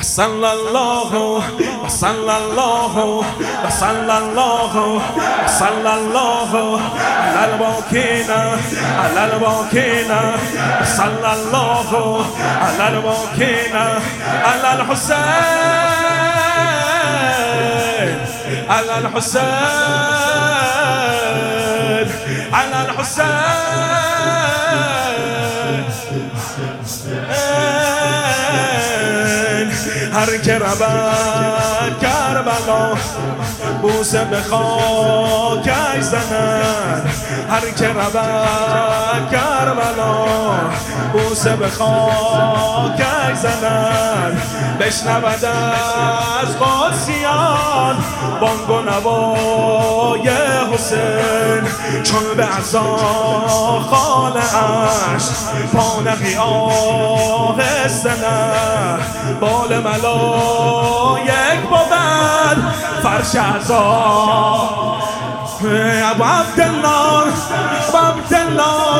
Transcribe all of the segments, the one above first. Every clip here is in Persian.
صلى الله صلى الله صلى الله صلى الله على الباكين على الباكين صلى الله على الباكين على الحسين على الحسين على الحسين هر که کربلا بوسه به خاکش زند هر که رود کربلا. بوسه به خاکش زند بشنود از قاسیان بانگ و نوای حسین. چون به عزا خانه اش پانقی آهسته نه بال ملایک بود عبدالله ابو عبدالله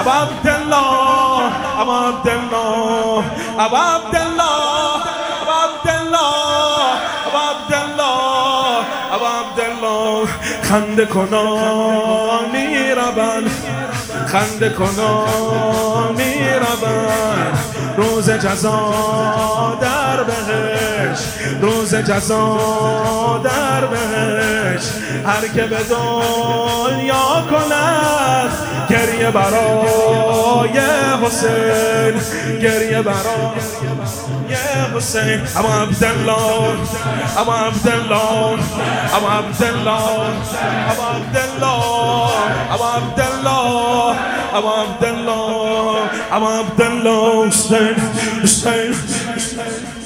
ابو عبدالله ابو عبدالله ابو عبدالله ابو عبدالله ابو عبدالله ابو عبدالله خنده کنان می‌روند خنده کنان می‌روند روز جزا در بهش روز جزا در بهش هر که به دنیا کند گریه برای حسین گریه برای حسین. اما عبدالله اما عبدالله اما عبدالله اما عبدالله. Avamdan long, avamdan long, stand, say, say.